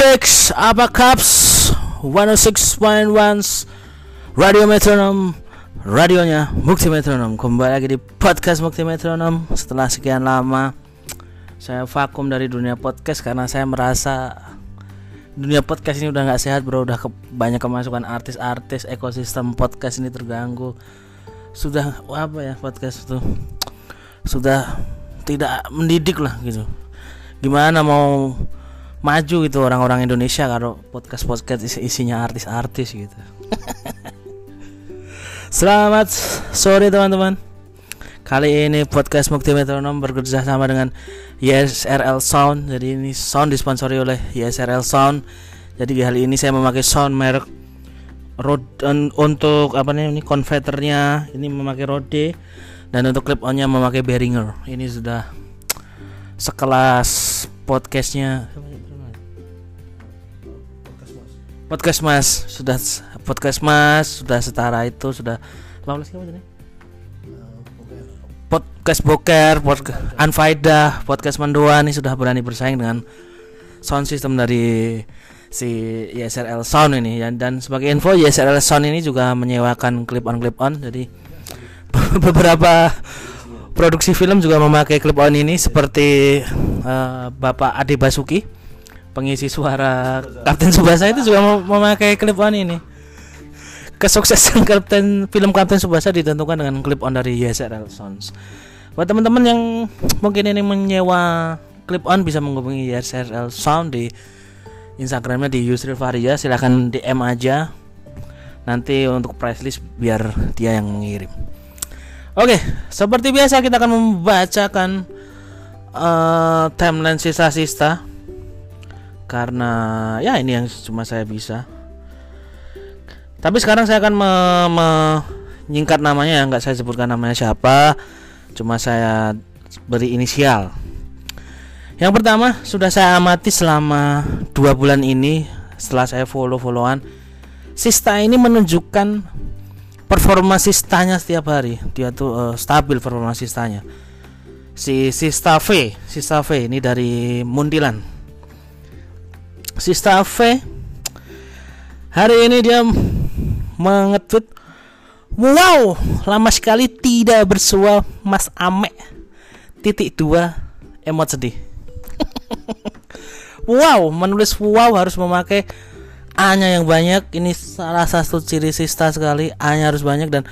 Chicks, apa kaps? 106.1 Radio Metronom Radionya Mukti Metronom. Kembali lagi di podcast Mukti Metronom. Setelah sekian lama Saya vakum dari dunia podcast Karena saya merasa Dunia podcast ini udah gak sehat bro. Udah ke, banyak kemasukan artis-artis Ekosistem podcast ini terganggu. Sudah apa ya podcast itu? Sudah tidak mendidik lah gitu. Gimana mau maju gitu orang-orang Indonesia kalau podcast podcast isi isinya artis-artis gitu. Selamat sore teman-teman. Kali ini podcast Mukti Metronom bekerja sama dengan YSRL Sound. Jadi ini sound disponsori oleh YSRL Sound. Jadi kali ini saya memakai sound merek Rode untuk apa nih ini converternya ini memakai Rode dan untuk clip onnya memakai Behringer. Ini sudah sekelas podcastnya podcast mas sudah podcast mas sudah setara itu sudah lawless apa tadi podcast boker podcast anfaida podcast mandua nih sudah berani bersaing dengan sound system dari si YSRL Sound ini. Ya dan sebagai info YSRL Sound ini juga menyewakan clip on clip on. Jadi beberapa produksi film juga memakai clip on ini seperti uh, Bapak Ade Basuki pengisi suara Kapten Subasa itu juga memakai clip on ini. Kesuksesan Kapten film Kapten Subasa ditentukan dengan clip on dari YSRL Sounds. Buat teman-teman yang mungkin ini menyewa clip on bisa menghubungi YSRL Sound di Instagramnya di Yusril Faria silahkan DM aja nanti untuk price list biar dia yang mengirim. Oke, seperti biasa kita akan membacakan uh, timeline sisa-sisa karena ya ini yang cuma saya bisa. Tapi sekarang saya akan me menyingkat namanya ya. Nggak saya sebutkan namanya siapa. Cuma saya beri inisial. Yang pertama sudah saya amati selama dua bulan ini setelah saya follow followan Sista ini menunjukkan performa sistanya setiap hari. Dia tuh uh, stabil performa sistanya. Si Sista V Sista V ini dari Muntilan si Stafe hari ini dia mengetweet wow lama sekali tidak bersua Mas Ame titik dua emot sedih. Wow menulis wow harus memakai A nya yang banyak. Ini salah satu ciri sista sekali A nya harus banyak. Dan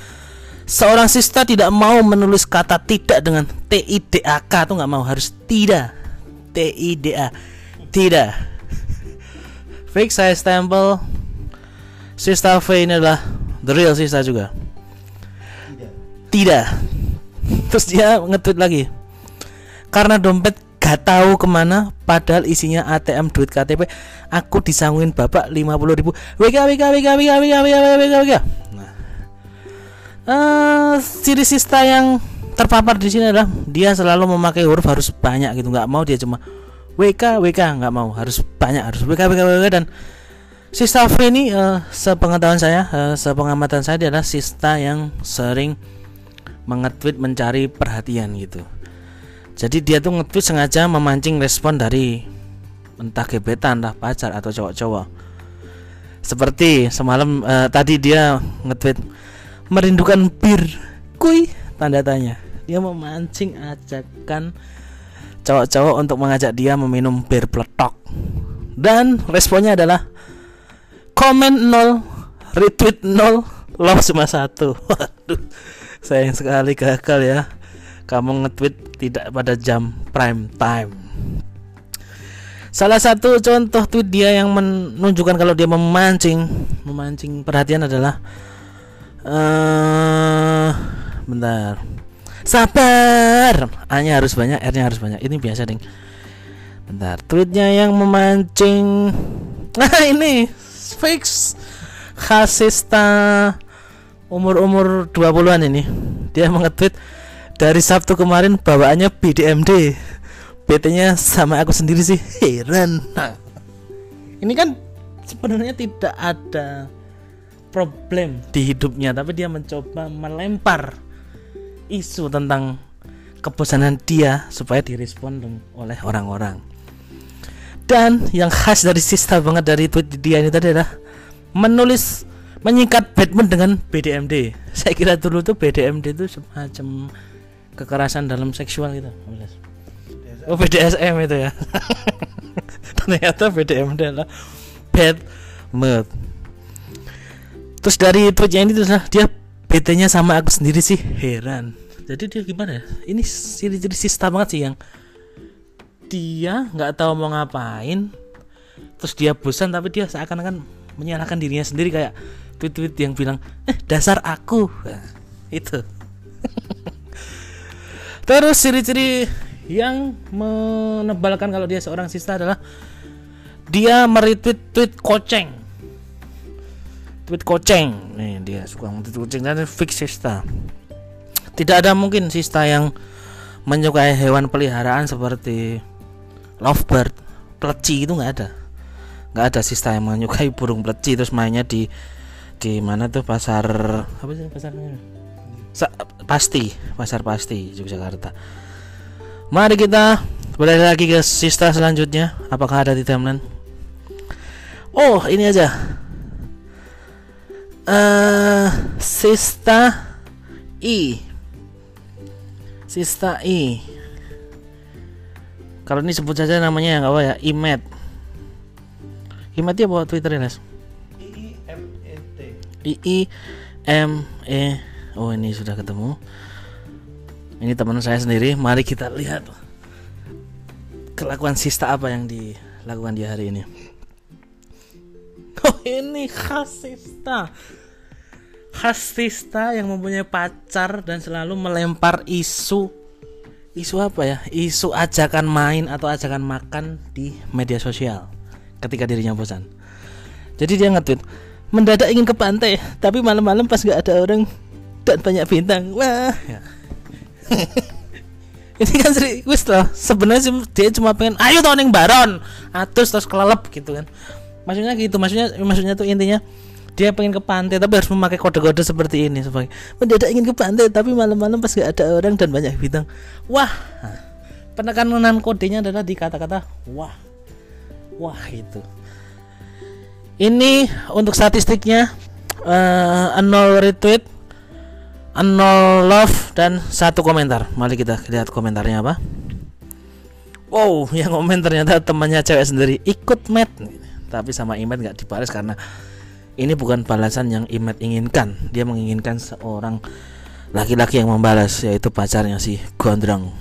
seorang sista tidak mau menulis kata tidak dengan T I D A K. Tuh nggak mau harus tidak. T I D A tidak fake saya stempel Sista V ini adalah the real Sista juga. Tidak, tidak. terus dia nge-tweet lagi. Karena dompet gak tahu ke mana padahal isinya ATM duit KTP aku disangguin bapak 50 ribu. WK WK WK WK WK WK WK WK nah. Uh, ciri sista yang terpapar di sini adalah dia selalu memakai huruf harus banyak gitu. Nggak mau dia cuma WK WK nggak mau. Harus banyak harus WK WK WK dan Sista V ini uh, sepengetahuan saya uh, sepengamatan saya adalah sista yang sering mengetweet mencari perhatian gitu. Jadi dia tuh ngetweet sengaja memancing respon dari entah gebetan entah pacar atau cowok-cowok. Seperti semalam uh, tadi dia ngetweet merindukan bir. Kui tanda tanya. Dia memancing ajakan cowok-cowok untuk mengajak dia meminum bir peletok. Dan responnya adalah komen 0 retweet 0 love cuma satu. Waduh sayang sekali gagal ya. Kamu nge-tweet tidak pada jam prime time. Salah satu contoh tweet dia yang menunjukkan kalau dia memancing memancing perhatian adalah uh, bentar Sabar. A-nya harus banyak, R-nya harus banyak. Ini biasa, Ding. Bentar, tweetnya yang memancing. Nah, ini fix khasista umur-umur 20-an ini. Dia mengetweet dari Sabtu kemarin bawaannya BDMD. BT-nya sama aku sendiri sih. Heran. Nah, ini kan sebenarnya tidak ada problem di hidupnya, tapi dia mencoba melempar isu tentang kebosanan dia supaya direspon oleh orang-orang. dan yang khas dari Sista banget dari tweet dia ini tadi adalah menulis menyingkat Batman dengan BDMD. Saya kira dulu tuh BDMD itu semacam kekerasan dalam seksual gitu. Oh BDSM itu ya. Ternyata BDMD adalah mood. Terus dari tweetnya ini terus dia BT-nya sama aku sendiri sih heran. Jadi dia gimana ya? Ini ciri-ciri sista banget sih yang dia nggak tahu mau ngapain terus dia bosan tapi dia seakan-akan menyalahkan dirinya sendiri kayak tweet-tweet yang bilang eh dasar aku nah, itu terus ciri-ciri yang menebalkan kalau dia seorang sista adalah dia meretweet tweet koceng tweet koceng. Nih dia suka tweet koceng. Dan fix sista. Tidak ada mungkin sista yang menyukai hewan peliharaan seperti lovebird pleci itu nggak ada. Nggak ada sista yang menyukai burung pleci terus mainnya di di mana tuh pasar apa sih pasarnya? Sa pasti pasar pasti Yogyakarta. Mari kita balik lagi ke sista selanjutnya. Apakah ada di timeline? Oh ini aja uh, sista i. Sista i. Kalau ini sebut saja namanya yang apa ya? Imet. Imet dia bawa Twitter ya Nes I M E T. I I M E. Oh ini sudah ketemu. Ini teman saya sendiri. Mari kita lihat Kelakuan sista apa yang dilakukan dia hari ini. Oh ini khas sista Khas sista yang mempunyai pacar Dan selalu melempar isu. Isu apa ya? Isu ajakan main atau ajakan makan di media sosial ketika dirinya bosan. Jadi dia nge-tweet mendadak ingin ke pantai tapi malam-malam pas gak ada orang dan banyak bintang. Wah. Ya. ini kan serius loh sebenarnya dia cuma pengen ayo yang baron atus terus kelelep gitu kan. Maksudnya gitu maksudnya maksudnya tuh intinya dia pengen ke pantai tapi harus memakai kode-kode seperti ini sebagai mendadak ingin ke pantai tapi malam-malam pas gak ada orang dan banyak bintang wah. Penekanan kodenya adalah di kata-kata wah. Wah itu. Ini untuk statistiknya uh, nol retweet nol love dan satu komentar. Mari kita lihat komentarnya apa. Wow yang komen ternyata temannya cewek sendiri ikut met tapi sama Imet nggak dibalas karena ini bukan balasan yang Imet inginkan. Dia menginginkan seorang laki-laki yang membalas yaitu pacarnya si Gondrong.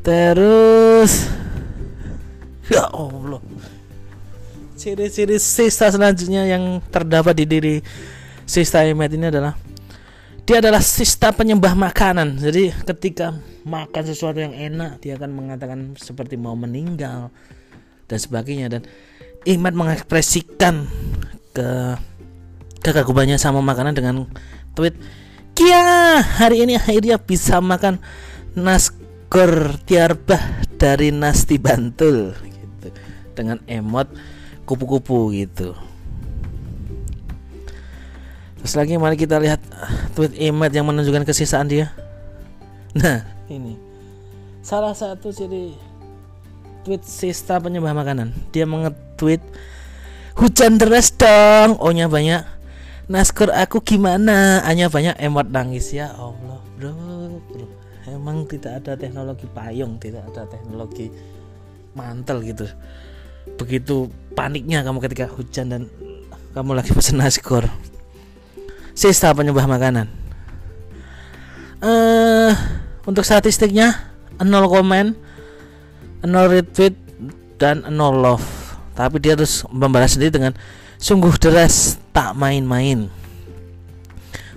Terus ya Allah. Ciri-ciri sista selanjutnya yang terdapat di diri sista Imet ini adalah dia adalah sista penyembah makanan. Jadi ketika makan sesuatu yang enak dia akan mengatakan seperti mau meninggal dan sebagainya. Dan Imat mengekspresikan ke kekagumannya sama makanan dengan tweet Kia hari ini akhirnya bisa makan naskor tiarbah dari Nasti Bantul gitu. Dengan emot kupu-kupu gitu. Terus lagi mari kita lihat tweet Imat yang menunjukkan kesisaan dia. Nah ini. Salah satu ciri tweet Sista penyembah makanan. Dia mengetweet hujan deras dong. Ohnya banyak. Naskor aku gimana? Hanya banyak. Emot nangis. Ya Allah bro. Bro emang tidak ada teknologi payung tidak ada teknologi mantel gitu. Begitu paniknya kamu ketika hujan dan kamu lagi pesen naskor Sista penyembah makanan. Uh, untuk statistiknya nol komen nol retweet dan nol love tapi dia terus membalas sendiri dengan sungguh deras tak main-main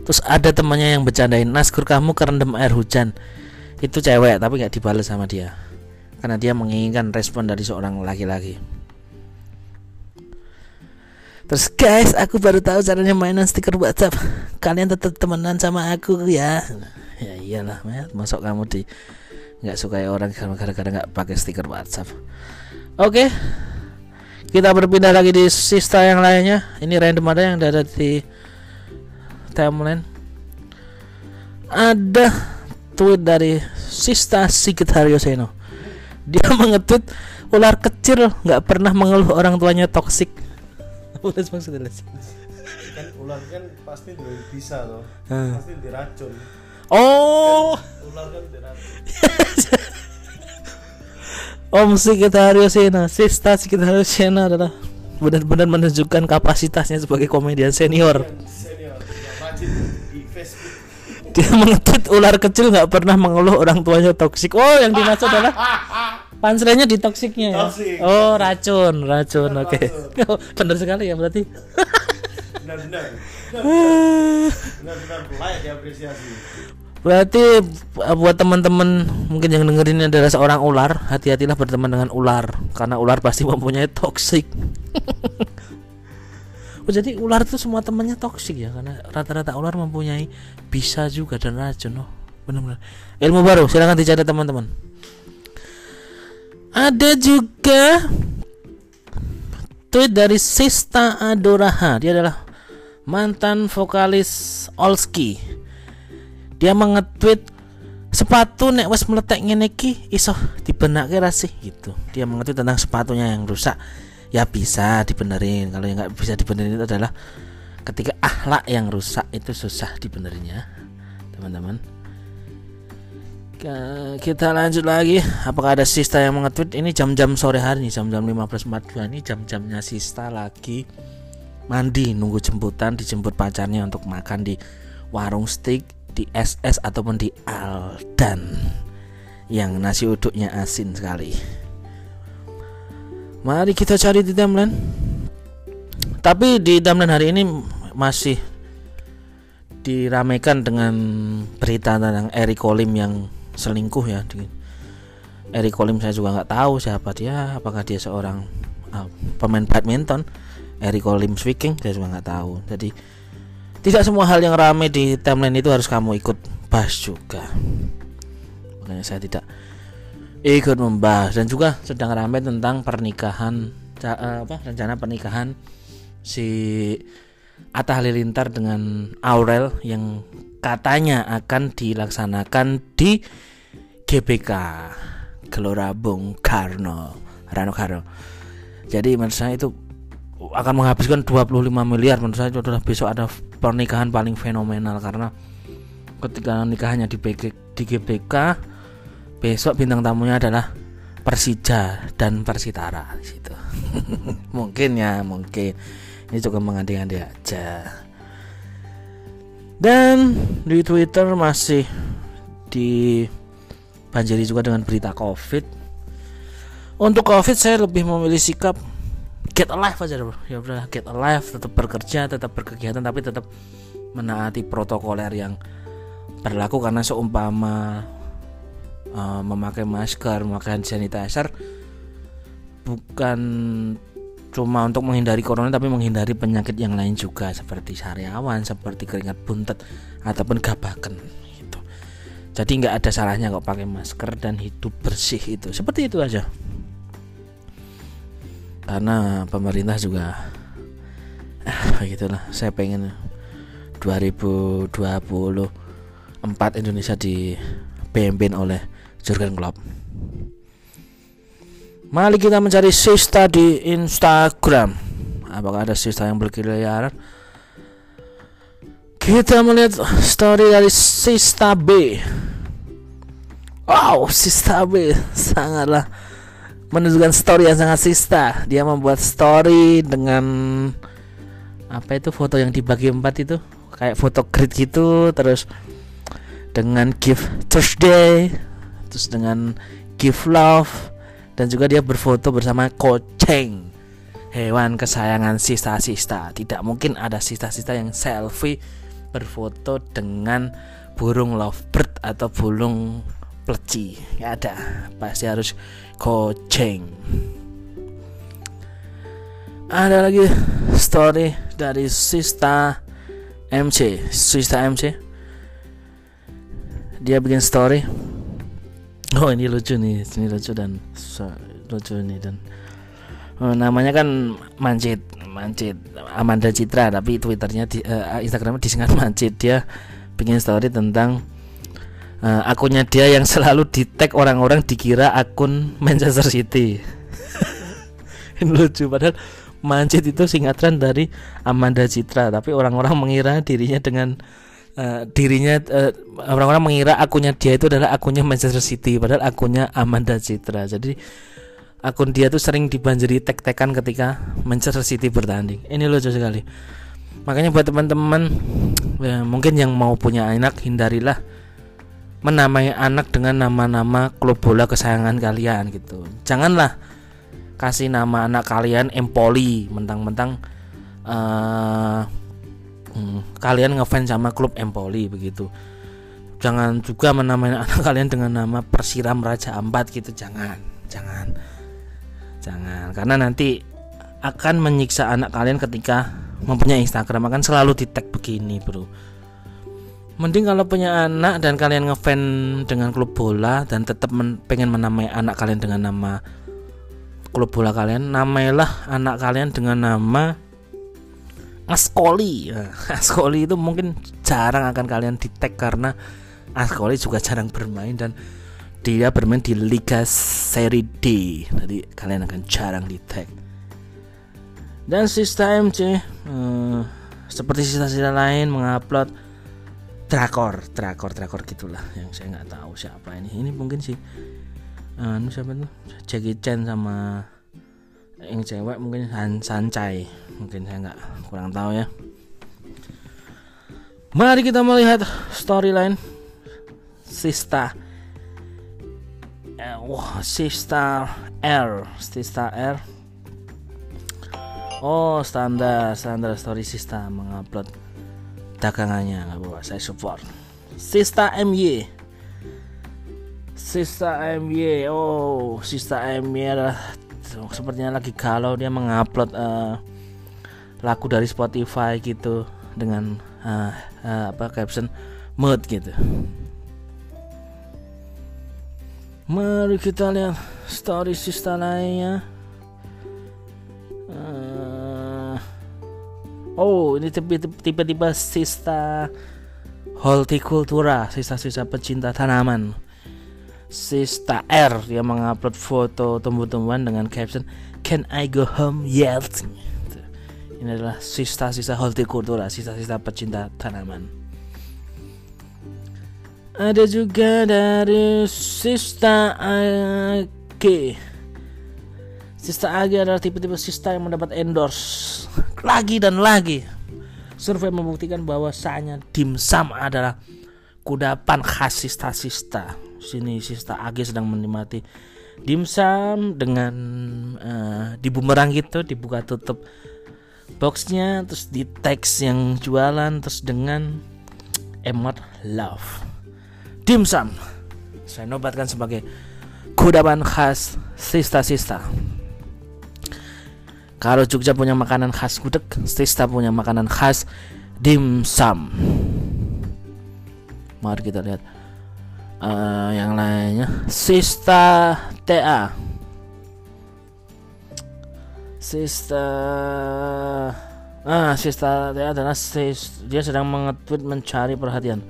terus ada temannya yang bercandain naskur kamu kerendam air hujan itu cewek tapi nggak dibalas sama dia karena dia menginginkan respon dari seorang laki-laki Terus guys, aku baru tahu caranya mainan stiker WhatsApp. Kalian tetap temenan sama aku ya. Ya iyalah, masuk kamu di nggak suka orang gara-gara nggak pakai stiker WhatsApp. Oke, kita berpindah lagi di sista yang lainnya. Ini random ada yang ada di timeline. Ada tweet dari Sista Sigit Haryoseno. dia mengetut ular kecil nggak pernah mengeluh orang tuanya toksik kan ular kan pasti bisa loh hmm. pasti diracun oh kan, ular kan diracun Om Sikitario Sena, Sista Sikitario Sena adalah benar-benar menunjukkan kapasitasnya sebagai komedian senior. Senior, Dia mengetut ular kecil nggak pernah mengeluh orang tuanya toksik. Oh, yang dimaksud adalah panselnya di toksiknya ya. Oh, racun, racun. Oke. Okay. Oh, benar sekali ya berarti. Benar-benar. Benar-benar layak diapresiasi. Berarti eh, buat teman-teman mungkin yang dengerin adalah seorang ular, hati-hatilah berteman dengan ular karena ular pasti mempunyai toksik. oh, jadi ular itu semua temannya toksik ya karena rata-rata ular mempunyai bisa juga dan racun. Oh, benar-benar. Ilmu baru, silahkan dicatat teman-teman. Ada juga tweet dari Sista Adoraha. Dia adalah mantan vokalis Olski dia mengetweet sepatu nek wes meletek ngene iki iso dibenake ra sih gitu. Dia mengetweet tentang sepatunya yang rusak. Ya bisa dibenerin. Kalau yang nggak bisa dibenerin itu adalah ketika akhlak yang rusak itu susah dibenerinnya, teman-teman. Kita lanjut lagi. Apakah ada Sista yang mengetweet ini jam-jam sore hari nih, jam-jam 15.42 ini jam-jamnya Sista lagi mandi nunggu jemputan dijemput pacarnya untuk makan di warung steak di SS ataupun di Aldan yang nasi uduknya asin sekali. Mari kita cari di timeline. Tapi di timeline hari ini masih diramaikan dengan berita tentang Eric Kolim yang selingkuh ya. Eric Kolim saya juga nggak tahu siapa dia, apakah dia seorang uh, pemain badminton. Eric Kolim speaking saya juga nggak tahu. Jadi tidak semua hal yang ramai di timeline itu harus kamu ikut bahas juga. Makanya saya tidak ikut membahas. Dan juga sedang ramai tentang pernikahan eh, apa rencana pernikahan si Atta Halilintar dengan Aurel yang katanya akan dilaksanakan di GBK Gelora Bung Karno Rano Karno. Jadi menurut saya itu akan menghabiskan 25 miliar menurut saya itu besok ada pernikahan paling fenomenal karena ketika nikahannya di, BG, di GBK besok bintang tamunya adalah Persija dan Persitara situ. mungkin ya, mungkin ini juga mengandai-andai aja. Dan di Twitter masih dibanjiri juga dengan berita Covid. Untuk Covid saya lebih memilih sikap get alive aja bro. Ya udah get alive tetap bekerja tetap berkegiatan tapi tetap menaati protokoler yang berlaku. Karena seumpama uh, memakai masker memakai hand sanitizer bukan cuma untuk menghindari corona tapi menghindari penyakit yang lain juga seperti sariawan seperti keringat buntet ataupun gabakan gitu. Jadi nggak ada salahnya kok pakai masker dan hidup bersih itu. Seperti itu aja karena pemerintah juga begitulah saya pengen 2024 Indonesia dipimpin oleh Jurgen Klopp. Mari kita mencari sista di Instagram. Apakah ada sista yang berkeliaran? Kita melihat story dari Sista B. Wow, Sista B sangatlah menunjukkan story yang sangat sista. Dia membuat story dengan apa itu foto yang dibagi empat itu. Kayak foto grid gitu terus dengan gift Thursday terus dengan gift love dan juga dia berfoto bersama kucing hewan kesayangan sista-sista. Tidak mungkin ada sista-sista yang selfie berfoto dengan burung lovebird atau burung pleci. Nggak ada. Pasti harus kucing ada lagi story dari Sista MC Sista MC dia bikin story. Oh ini lucu nih. Ini lucu dan lucu nih dan oh, namanya kan Mancit Mancit Amanda Citra tapi twitternya di, uh, Instagramnya disingkat Mancit dia bikin story tentang uh, akunnya dia yang selalu di tag orang-orang dikira akun Manchester City. Ini lucu padahal Mancit itu singkatan dari Amanda Citra tapi orang-orang mengira dirinya dengan uh, dirinya orang orang-orang mengira akunnya dia itu adalah akunnya Manchester City padahal akunnya Amanda Citra. Jadi akun dia tuh sering dibanjiri tek-tekan ketika Manchester City bertanding. Ini lucu sekali. Makanya buat teman-teman ya, mungkin yang mau punya anak hindarilah menamai anak dengan nama-nama klub bola kesayangan kalian gitu. Janganlah kasih nama anak kalian Empoli mentang-mentang uh, hmm, kalian ngefans sama klub Empoli begitu. Jangan juga menamai anak kalian dengan nama Persiram Raja Ampat gitu. Jangan jangan jangan. Karena nanti akan menyiksa anak kalian ketika mempunyai Instagram akan selalu di tag begini bro mending kalau punya anak dan kalian ngefans dengan klub bola dan tetap men pengen menamai anak kalian dengan nama klub bola kalian namailah anak kalian dengan nama Askoli nah, Askoli itu mungkin jarang akan kalian tag karena Askoli juga jarang bermain dan dia bermain di Liga Serie D. Jadi kalian akan jarang tag dan sistem MC uh, seperti sisa-sisa lain mengupload drakor drakor drakor gitulah yang saya nggak tahu siapa ini. Ini mungkin sih anu siapa tuh? Jackie Chan sama yang cewek mungkin Han Sancai mungkin saya nggak kurang tahu ya. Mari kita melihat storyline Sista eh, wah Sista R Sista R. Oh standar standar story Sista mengupload dagangannya nggak apa saya support. Sista MY Sista MY oh Sista MY adalah sepertinya lagi galau dia mengupload uh, lagu dari Spotify gitu dengan uh, uh, apa caption mood gitu. Mari kita lihat story Sista lainnya oh ini tiba-tiba Sista Horticultura sisa-sisa pecinta tanaman Sista R dia mengupload foto tumbuh-tumbuhan dengan caption Can I go home yet? Ini adalah sista-sista hortikultura, sista-sista pecinta tanaman. Ada juga dari Sista AG. Sista AG adalah tipe-tipe sista yang mendapat endorse lagi dan lagi. Survei membuktikan bahwasanya dimsum adalah kudapan khas sista-sista sini Sista Age sedang menikmati dimsum dengan uh, di bumerang gitu dibuka tutup boxnya terus di teks yang jualan terus dengan emot love. Dimsum saya nobatkan sebagai kudapan khas sista-sista kalau Jogja punya makanan khas gudeg sista punya makanan khas dimsum mari kita lihat. Uh, yang lainnya Sista TA Sista ah Sista TA adalah sis, dia sedang mengetweet mencari perhatian.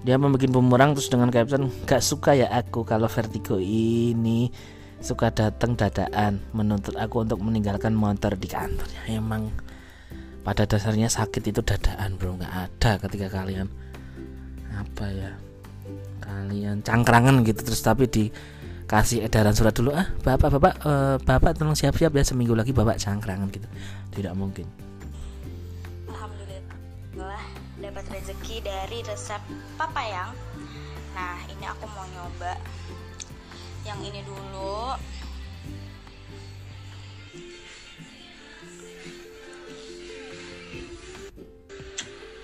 Dia membuat bumerang terus dengan caption gak suka ya aku kalau vertigo ini suka datang dadaan menuntut aku untuk meninggalkan motor di kantornya emang pada dasarnya sakit itu dadaan bro. Nggak ada ketika kalian apa ya kalian cangkrangan gitu terus tapi dikasih edaran surat dulu ah bapak bapak uh, bapak tolong siap-siap ya seminggu lagi bapak cangkrangan gitu. Tidak mungkin. Alhamdulillah dapat rezeki dari resep papa yang nah ini aku mau nyoba yang ini dulu.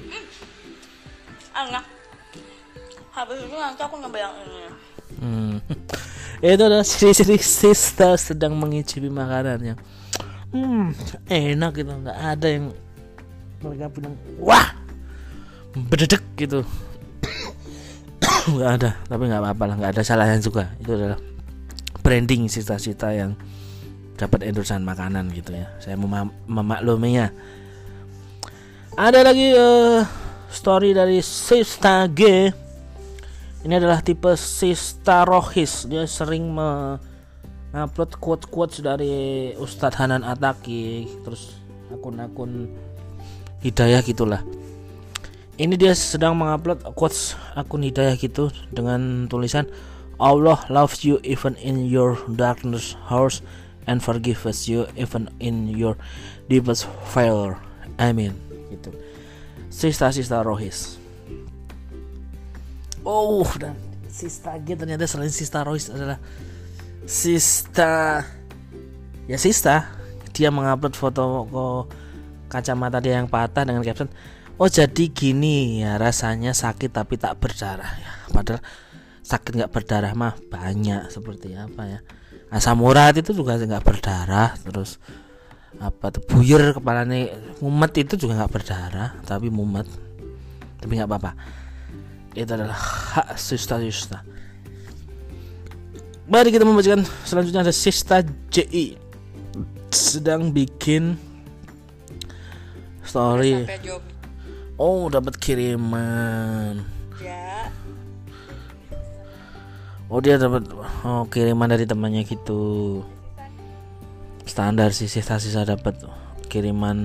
Hmm. enak. Habis itu nanti aku nyoba yang ini. Hmm. itu adalah siri-siri sister sedang mengicipi makanan yang hmm, enak gitu. Nggak ada yang mereka bilang wah! Bededek gitu. Nggak ada tapi nggak apa-apa lah. Nggak ada salahnya juga itu adalah branding sista-sista yang dapat endorsean makanan gitu ya. Saya mem memakluminya. Ada lagi uh, story dari Sista G. Ini adalah tipe Sista Rohis. Dia sering mengupload quote-quotes dari Ustadz Hanan Ataki terus akun-akun hidayah gitulah. Ini dia sedang mengupload quotes akun hidayah gitu dengan tulisan Allah loves you even in your darkness hours and forgives you even in your deepest failure. Amin. Gitu. Sista-sista Rohis. Oh, dan Sista G ternyata selain Sista Rohis adalah Sista ya Sista dia mengupload foto kacamata dia yang patah dengan caption Oh jadi gini ya rasanya sakit tapi tak berdarah ya padahal sakit nggak berdarah mah banyak seperti apa ya. Asam urat itu juga nggak berdarah terus apa tuh buyur kepalanya mumet itu juga nggak berdarah tapi mumet tapi nggak apa-apa. Itu adalah hak sista sista mari kita membacakan selanjutnya ada sista JI sedang bikin story. Oh dapat kiriman. Ya oh dia dapat oh kiriman dari temannya gitu. Standar sih sisa-sisa dapat kiriman.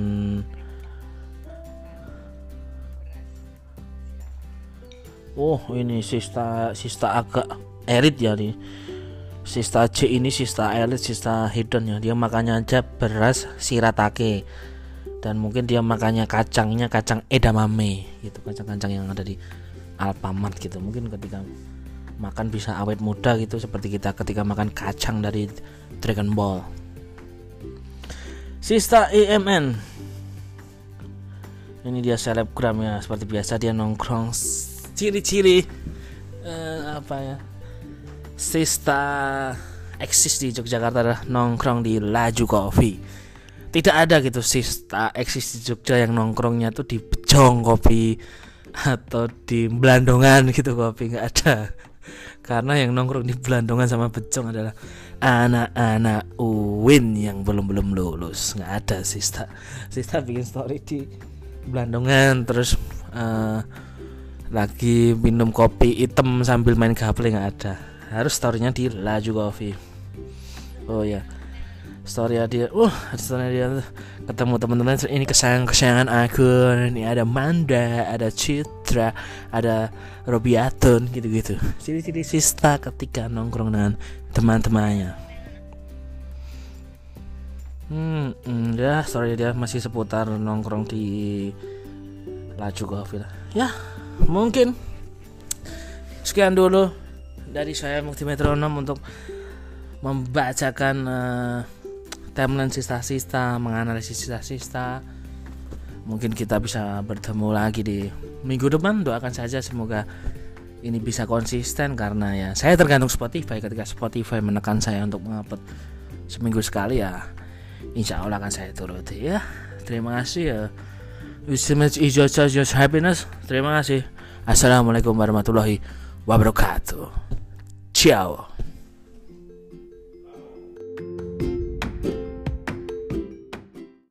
Oh ini sista sista agak erit ya nih sista C ini sista elit sista hidden ya. Dia makannya aja beras siratake dan mungkin dia makannya kacangnya kacang edamame gitu kacang-kacang yang ada di Alfamart gitu. Mungkin ketika makan bisa awet muda gitu seperti kita ketika makan kacang dari Dragon Ball. Sista EMN. Ini dia selebgram ya seperti biasa dia nongkrong ciri-ciri uh, apa ya? Sista eksis di Yogyakarta adalah nongkrong di Laju Coffee. Tidak ada gitu Sista eksis di Jogja yang nongkrongnya tuh di Bejong Kopi atau di Belandongan gitu kopi nggak ada karena yang nongkrong di Belandongan sama Becong adalah anak-anak Uwin yang belum belum lulus. Nggak ada Sista. Sista bikin story di Belandongan terus uh, lagi minum kopi hitam sambil main gaple nggak ada. Harus storynya di Laju Coffee oh ya story dia uh story dia ketemu teman-teman ini kesayangan kesayangan aku. Ini ada Manda ada Citra ada Robiaton gitu-gitu. Ciri-ciri Sista ketika nongkrong dengan teman-temannya. Hmm, ya story dia masih seputar nongkrong di Laju Coffee ya mungkin sekian dulu dari saya Mukti Metronom untuk membacakan uh, timeline sista-sista menganalisis sista-sista mungkin kita bisa bertemu lagi di minggu depan. Doakan saja semoga ini bisa konsisten karena ya saya tergantung Spotify. Ketika Spotify menekan saya untuk mengupload seminggu sekali ya insya Allah akan saya turuti ya. Terima kasih ya. Is just happiness. Terima kasih. Assalamualaikum warahmatullahi wabarakatuh. Ciao